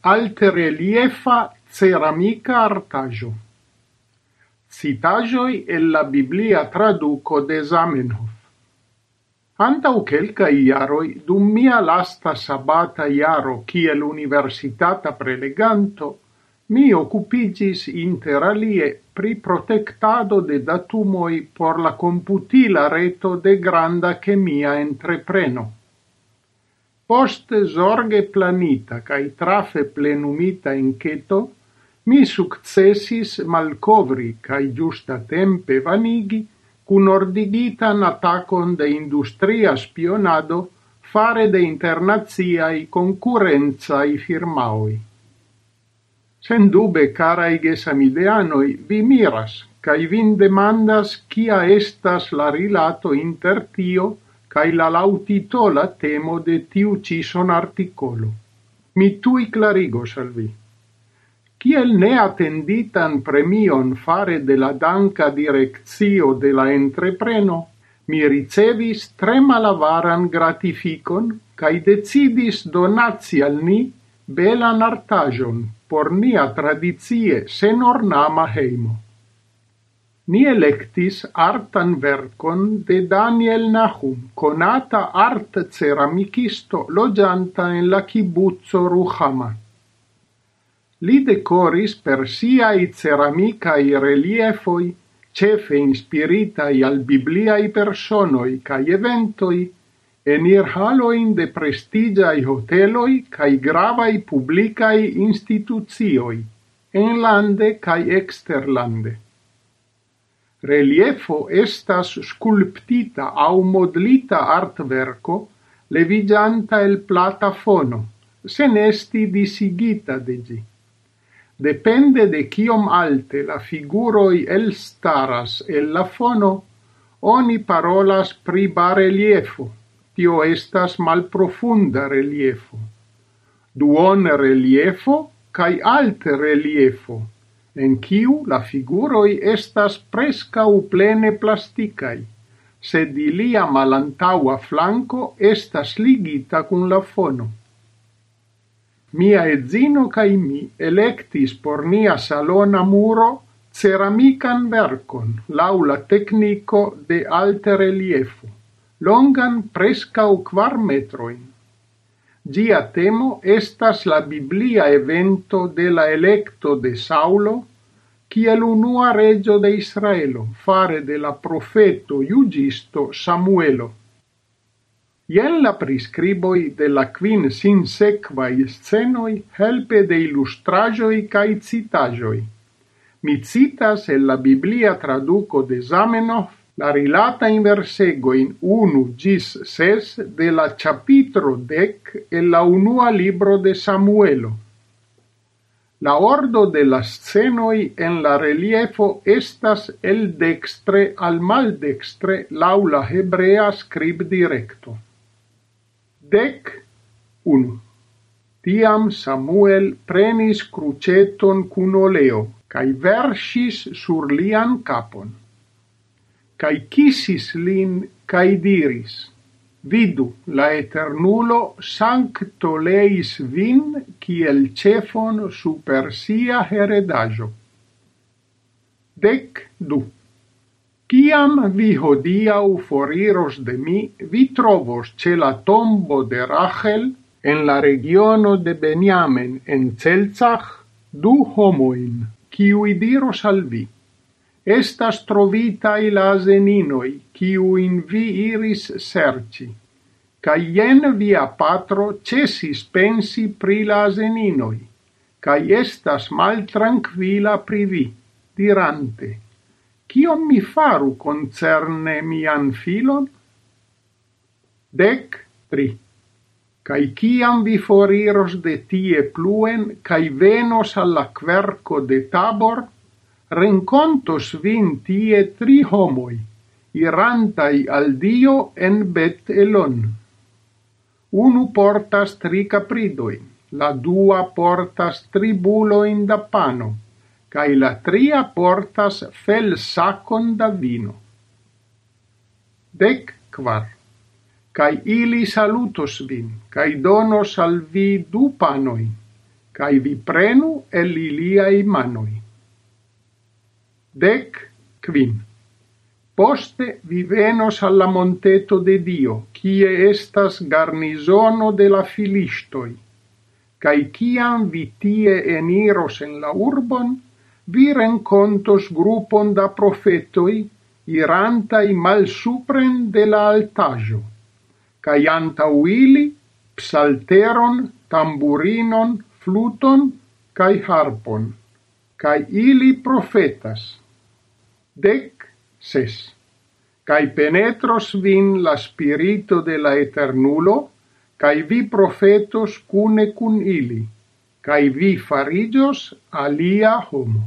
altreliefa ceramica artajo. Citaĵoj el la biblia traduco de Zamenhof. Antau quelca iaroi, dum mia lasta sabata iaro kiel universitata preleganto, mi occupigis inter alie pri protectado de datumoi por la computila reto de granda chemia entrepreno. Poste zorge planita cae trafe plenumita enketo, mi successis malcovri cae giusta tempe vanigi cun ordigitan attacon de industria spionado fare de internaziai concurrenzai firmaoi. Sen dube, carai gesamideanoi, vi miras, cae vin demandas cia estas la rilato inter tio cae la lautitola temo de tiu ci son articolo. Mi tui clarigos al vi. ne attenditan premion fare de la danca direzio de la entrepreno, mi ricevis tre malavaran gratificon cae decidis donazi al ni belan artajon por nia tradizie sen ornama heimo. Ni electis artan vercon de Daniel Nahum, conata art ceramicisto loĝanta en la kibuzzo Ruhama. Li decoris per siai ceramicai reliefoi, cefe inspiritai al bibliai personoi cae eventoi, enir haloin de prestigiai hoteloi cae gravai publicae instituzioi, enlande cae exterlande. Reliefo estas sculptita au modlita artverco levigianta el plata fono, sen esti disigita de gi. Depende de kiom alte la figuroi elstaras el la fono, oni parolas pri bareliefo, tio estas malprofunda reliefo. Duon reliefo cae alte reliefo, en kiu la figuroi estas preskaŭ plene plasticai, sed ilia malantaua flanco estas ligita cun la fono. Mia edzino cae mi electis por nia salona muro ceramican vercon laula tecnico de alter reliefo, longan prescau quar metroin. Gia temo estas la biblia evento de la electo de Saulo kiel unua regio de Israelo fare de la profeto iugisto Samuelo. Ien la prescriboi de la quin sin sequai scenoi helpe de illustrajoi cae citagioi. Mi citas el la Biblia traduco de Zamenhof la rilata in versego in 1 gis 6 de la capitro dec e la unua libro de Samuelo. La ordo de la scenoi en la reliefo estas el dextre al mal dextre laula hebrea scrib directo. Dec 1. Tiam Samuel prenis cruceton cun oleo, cae versis sur lian capon cae kissis lin, cae diris, Vidu, la Eternulo sancto leis vin ciel cefon super sia heredajo. Dec du. Ciam vi hodiau foriros de mi, vi trovos ce la tombo de Rachel en la regiono de Beniamen en Celzach du homoin, ciui diros al vi estas trovita trovitai la quiu in vi iris serci. Ca ien via patro cesis pensi pri la ca estas mal tranquila pri vi, dirante, Cion mi faru concerne mian filon? Dec tri Cai ciam vi foriros de tie pluen, cai venos alla querco de tabor, rencontos vin tie tri homoi, irantai al Dio en bet elon. Unu portas tri capridoi, la dua portas tri buloin da pano, cae la tria portas fel sacon da vino. Dec quar. Cae ili salutos vin, cae donos al vi du panoi, cae vi prenu el iliai manoi dec quin. Poste vi venos alla monteto de Dio, cie estas garnizono de la filistoi. Cai ciam vi tie eniros en la urbon, vi rencontos grupon da profetoi, irantai mal supren de la altajo. Cai anta uili, psalteron, tamburinon, fluton, cae harpon, cae ili profetas dec ses. Cai penetros vin la spirito de la eternulo, cai vi profetos cune cun ili, cai vi farigios alia homo.